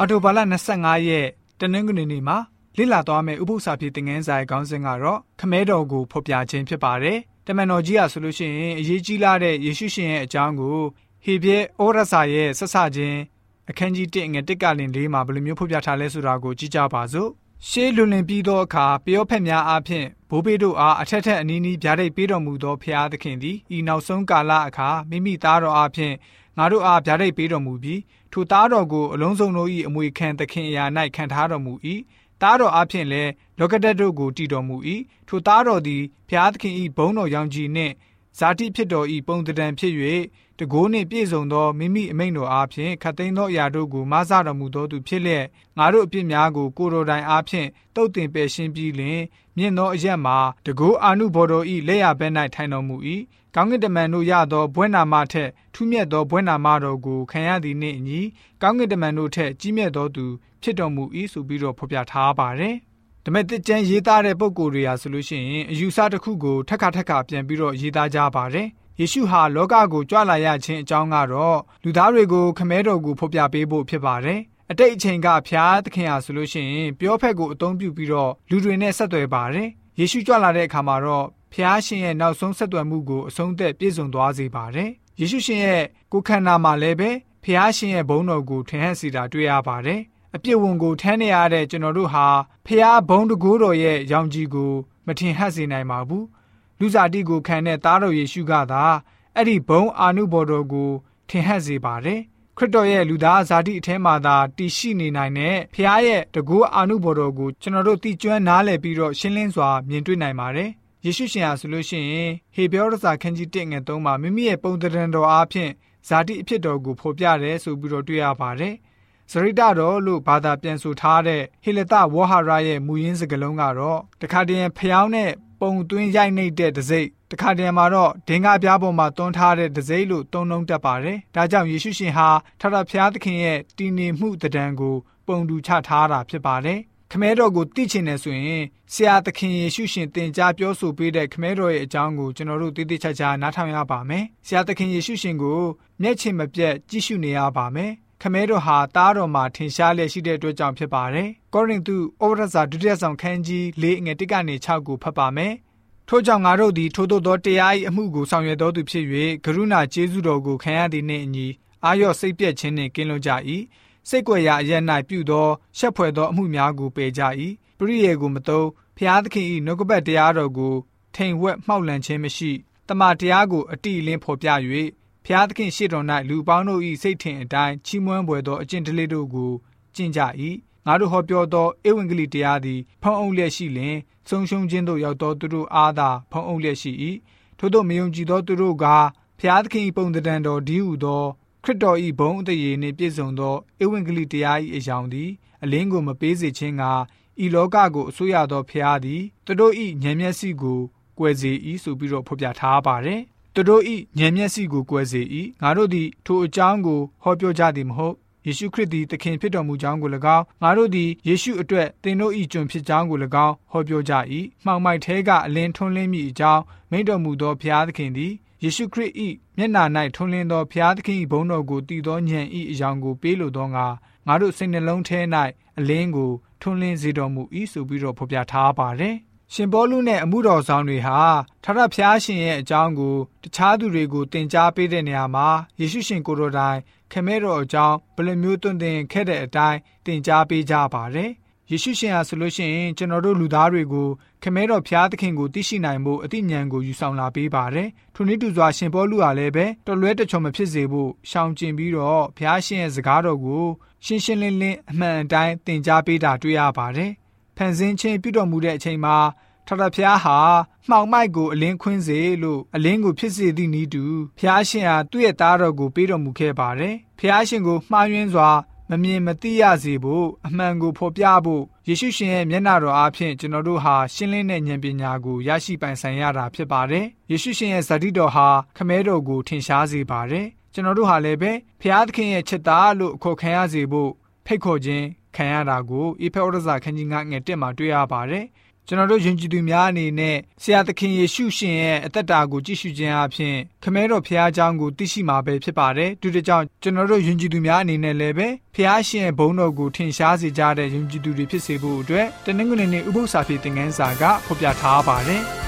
အော်တိုဘာလ25ရက်တနင်္ဂနွေနေ့မှာလေ့လာသွားမယ့်ဥပုသ္စာပြေသင်ခန်းစာရဲ့ခေါင်းစဉ်ကတော့ခမဲတော်ကိုဖော်ပြခြင်းဖြစ်ပါတယ်။တမန်တော်ကြီးဟာဆိုလို့ရှိရင်အရေးကြီးလာတဲ့ယေရှုရှင်ရဲ့အကြောင်းကိုဟေပြဲဩရစာရဲ့ဆက်ဆခြင်းအခန်းကြီး1ငွေ1ကလင်၄မှာဘယ်လိုမျိုးဖော်ပြထားလဲဆိုတာကိုကြည့်ကြပါစို့။ရှေးလွန်လင်ပြီးသောအခါပျောဖက်များအားဖြင့်ဘိုးဘေးတို့အားအထက်ထက်အနီးနီးဗျာဒိတ်ပေးတော်မူသောဖျားသခင်သည်ဤနောက်ဆုံးကာလအခါမိမိသားတော်အားဖြင့် ငါတို့အားဗျာဒိတ်ပေးတော်မူပြီးထိုသားတော်ကိုအလုံးစုံတို့၏အမွေခံသခင်အရာ၌ခံထားတော်မူ၏သားတော်အဖျင်လည်းလောကတက်တို့ကိုတည်တော်မူ၏ထိုသားတော်သည်ဘုရားသခင်၏ဘုန်းတော်ရောင်ကြီးနှင့် ဇာတိဖြစ်တော်၏ပုံတံဖြစ်၍တကိုးနှင့်ပြည့်စုံသောမိမိအမိန့်တော်အားဖြင့်ခတ်သိမ်းသောအရာတို့ကိုမဆတော်မူသောသူဖြစ်လျက်ငါတို့အပြစ်များကိုကိုတော်တိုင်အားဖြင့်တုတ်တင်ပယ်ရှင်းပြီးလျှင်မြင့်သောအရက်မှာတကိုးအာနုဘော်တော်၏လက်ရဘက်၌ထိုင်တော်မူ၏ကောင်းကင်တမန်တို့ရသောဘွဲ့နာမထက်ထူးမြတ်သောဘွဲ့နာမတော်ကိုခံရသည်နှင့်အညီကောင်းကင်တမန်တို့ထက်ကြီးမြတ်သောသူဖြစ်တော်မူ၏ဆိုပြီးတော့ဖော်ပြထားပါတယ်။ ဒါမဲ့တစ်ကျန်းရေးသားတဲ့ပုံကိုယ်တွေဟာဆိုလို့ရှိရင်အယူဆတစ်ခုကိုထက်ခါထက်ခါပြန်ပြီးတော့ရေးသားကြပါတယ်။ယေရှုဟာလောကကိုကြွလာရခြင်းအကြောင်းကတော့လူသားတွေကိုခမဲတော်ကိုဖော်ပြပေးဖို့ဖြစ်ပါတယ်။အတိတ်အချိန်ကဖျားသခင်ဟာဆိုလို့ရှိရင်ပြောဖက်ကိုအသုံးပြုပြီးတော့လူတွေနဲ့ဆက်သွယ်ပါတယ်။ယေရှုကြွလာတဲ့အခါမှာတော့ဖျားရှင်ရဲ့နောက်ဆုံးဆက်သွယ်မှုကိုအဆုံးသက်ပြည့်စုံသွားစေပါတယ်။ယေရှုရှင်ရဲ့ကိုယ်ခန္ဓာမှာလည်းပဲဖျားရှင်ရဲ့ဘုန်းတော်ကိုထင်ဟပ်စေတာတွေ့ရပါတယ်။ အပြစ်ဝင်ကိုထမ်းနေရတဲ့ကျွန်တော်တို့ဟာဖျားဘုန်းတကူတော်ရဲ့ရောင်ကြီးကိုမထင်ဟပ်စေနိုင်ပါဘူး။လူစားတိကိုခံတဲ့သားတော်ယေရှုကသာအဲ့ဒီဘုန်းအာနုဘော်တော်ကိုထင်ဟပ်စေပါတယ်။ခရစ်တော်ရဲ့လူသားဇာတိအထဲမှာသာတည်ရှိနေနိုင်တဲ့ဖျားရဲ့တကူအာနုဘော်တော်ကိုကျွန်တော်တို့သိကျွမ်းနားလည်ပြီးတော့ရှင်းလင်းစွာမြင်တွေ့နိုင်ပါတယ်။ယေရှုရှင်ဟာဆိုလို့ရှိရင်ဟေပြောရစာခန်းကြီး1ငယ်3မှာမိမိရဲ့ပုံသဏ္ဍာန်တော်အားဖြင့်ဇာတိအဖြစ်တော်ကိုဖော်ပြတယ်ဆိုပြီးတော့တွေ့ရပါတယ်။ စရိတတော်လို့ဘာသာပြန်ဆိုထားတဲ့ဟေလတဝဟရာရဲ့မူရင်းစကားလုံးကတော့တခါတည်းဖျောင်းတဲ့ပုံသွင်းရိုက်နှိပ်တဲ့တစိမ့်တခါတည်းမှာတော့ဒင်္ဂပြားပေါ်မှာတွန်းထားတဲ့တစိမ့်လို့သုံးနှုံးတတ်ပါတယ်။ဒါကြောင့်ယေရှုရှင်ဟာထထဖျားသခင်ရဲ့တည်နေမှုတံကို ပုံတူချထားတာဖြစ်ပါတယ်။ခမဲတော်ကိုသိချင်တယ်ဆိုရင်ဆရာသခင်ယေရှုရှင်သင်ကြားပြောဆိုပေးတဲ့ခမဲတော်ရဲ့အကြောင်းကိုကျွန်တော်တို့သိသိချာချာနားထောင်ရပါမယ်။ဆရာသခင်ယေရှုရှင်ကိုမျက်ခြေမပြတ်ကြည့်ရှုနေရပါမယ်။ ခမဲတော်ဟာတားတော်မှာထင်ရှားလျက်ရှိတဲ့အတွက်ကြောင့်ဖြစ်ပါတယ်။ကောရိန္သုဩဝါဒစာဒုတိယဆောင်ခန်းကြီး၄ငွေ၁ကနေ6ကိုဖတ်ပါမယ်။ထို့ကြောင့်ငါတို့သည်ထိုသို့သောတရား၏အမှုကိုဆောင်ရွက်တော်သူဖြစ်၍ကရုဏာကျေးဇူးတော်ကိုခံရသည်နှင့်အညီအာရော့စိတ်ပြည့်ခြင်းနှင့်ကင်းလွတ်ကြ၏။စိတ်ကြွယ်ရာအရ၌ပြုသောရှက်ဖွယ်သောအမှုများကိုပယ်ကြ၏ပရိယေကိုမသုံးဖျားသခင်၏နှုတ်ကပတ်တရားတော်ကိုထိန်ဝက်မှောက်လန့်ခြင်းမရှိတမန်တရားကိုအတိအလင်းဖော်ပြ၍ ဖျားသခင်ရှေ့တော်၌လူပေါင်းတို့၏စိတ်ထင်အတိုင်းချီးမွမ်းပွေသောအကျင့်တလေးတို့ကိုကျင့်ကြ၏ငါတို့ဟောပြောသောဧဝံဂေလိတရားသည်ဖုံးအုပ်လျက်ရှိလျင်ဆုံးရှုံးခြင်းသို့ရောက်သောသူတို့အားသာဖုံးအုပ်လျက်ရှိ၏ထို့သောမယုံကြည်သောသူတို့ကဖျားသခင်၏ပုံတံတော်ဒီဟုသောခရစ်တော်၏ဘုန်းအသရေနှင့်ပြည့်စုံသောဧဝံဂေလိတရား၏အယောင်သည်အလင်းကိုမပေးစေခြင်းကဤလောကကိုအစိုးရသောဖျားသည်သူတို့၏ဉာဏ်မျက်စိကိုကွယ်စေ၏ဆိုပြီးတော့ဖော်ပြထားပါတယ်။ သူတို့၏ဉာဏ်မျက်စိကိုကွယ်စေ၏ငါတို့သည်ထိုအကြောင်းကိုဟောပြောကြသည်မဟုတ်ယေရှုခရစ်သည်သခင်ဖြစ်တော်မူကြောင်းကို၎င်းငါတို့သည်ယေရှုအတွက်သင်တို့၏ကျွန်ဖြစ်ကြောင်းကို၎င်းဟောပြောကြ၏မှောင်မိုက်သေးကအလင်းထွန်းလင်းမိအကြောင်းမိန့်တော်မူသောဘုရားသခင်သည်ယေရှုခရစ်၏မျက်နာ၌ထွန်းလင်းသောဘုရားသခင်၏ဘုန်းတော်ကိုတည်သောဉာဏ်၏အယောင်ကိုပေးလိုသောငါငါတို့စိတ်နှလုံးထဲ၌အလင်းကိုထွန်းလင်းစေတော်မူ၏ဆိုပြီးတော့ဖော်ပြထားပါတယ်။ ရှင်ပေါလုနဲ့အမှုတော်ဆောင်တွေဟာထထဖျားရှင်ရဲ့အကြောင်းကိုတခြားသူတွေကိုသင်ကြားပေးတဲ့နေရာမှာယေရှုရှင်ကိုယ်တော်တိုင်ခမဲတော်အကြောင်းဘယ်လိုမျိုးသွန်သင်ခဲ့တဲ့အတိုင်းသင်ကြားပေးကြပါတယ်။ယေရှုရှင်ဟာဆိုလို့ရှိရင်ကျွန်တော်တို့လူသားတွေကိုခမဲတော်ဖျားသခင်ကိုသိရှိနိုင်ဖို့အသိဉာဏ်ကိုယူဆောင်လာပေးပါတယ်။ထိုနည်းတူစွာရှင်ပေါလုဟာလည်းပဲတော်လွဲတချုံမဖြစ်စေဖို့ရှောင်ကျဉ်ပြီးတော့ဖျားရှင်ရဲ့စကားတော်ကိုရှင်းရှင်းလင်းလင်းအမှန်အတိုင်းသင်ကြားပေးတာတွေ့ရပါတယ်။ ဖန်ဆင်းခြင်းပြုတော်မူတဲ့အချိန်မှာထထဖျားဟာမှောင်မိုက်ကိုအလင်းခွင်းစေလို့အလင်းကိုဖြစ်စေသည့်နည်းတူဖျားရှင်ဟာသူ့ရဲ့သားတော်ကိုပေးတော်မူခဲ့ပါတယ်။ဖျားရှင်ကိုမှားယွင်းစွာမမြင်မသိရစေဖို့အမှန်ကိုဖော်ပြဖို့ယေရှုရှင်ရဲ့မျက်နှာတော်အားဖြင့်ကျွန်တော်တို့ဟာရှင်းလင်းတဲ့ဉာဏ်ပညာကိုရရှိပိုင်ဆိုင်ရတာဖြစ်ပါတယ်။ယေရှုရှင်ရဲ့ဇာတိတော်ဟာခမဲတော်ကိုထင်ရှားစေပါတယ်။ကျွန်တော်တို့ဟာလည်းပဲဖျားသခင်ရဲ့ချစ်သားလို့အခေါ်ခံရစေဖို့ဖိတ်ခေါ်ခြင်း ခံရတာကိုဧဖေဩရစာခန်းကြီး9ငယ်1မှာတွေ့ရပါတယ်။ ကျွန်တော်တို့ယဉ်ကျေးသူများအနေနဲ့ဆရာသခင်ယေရှုရှင်ရဲ့အသက်တာကိုကြည့်ရှုခြင်းအပြင်ခမဲတော်ဖခင်เจ้าကိုသိရှိမှာပဲဖြစ်ပါတယ်။ဒီတကြောင်ကျွန်တော်တို့ယဉ်ကျေးသူများအနေနဲ့လည်းပဲဖခင်ရှင်ရဲ့ဘုန်းတော်ကိုထင်ရှားစေကြတဲ့ယဉ်ကျေးသူတွေဖြစ်စေဖို့အတွက်တနင်္ဂနွေနေ့ဥပုသ္စာပြေသင်ခန်းစာကဖော်ပြထားပါတယ်။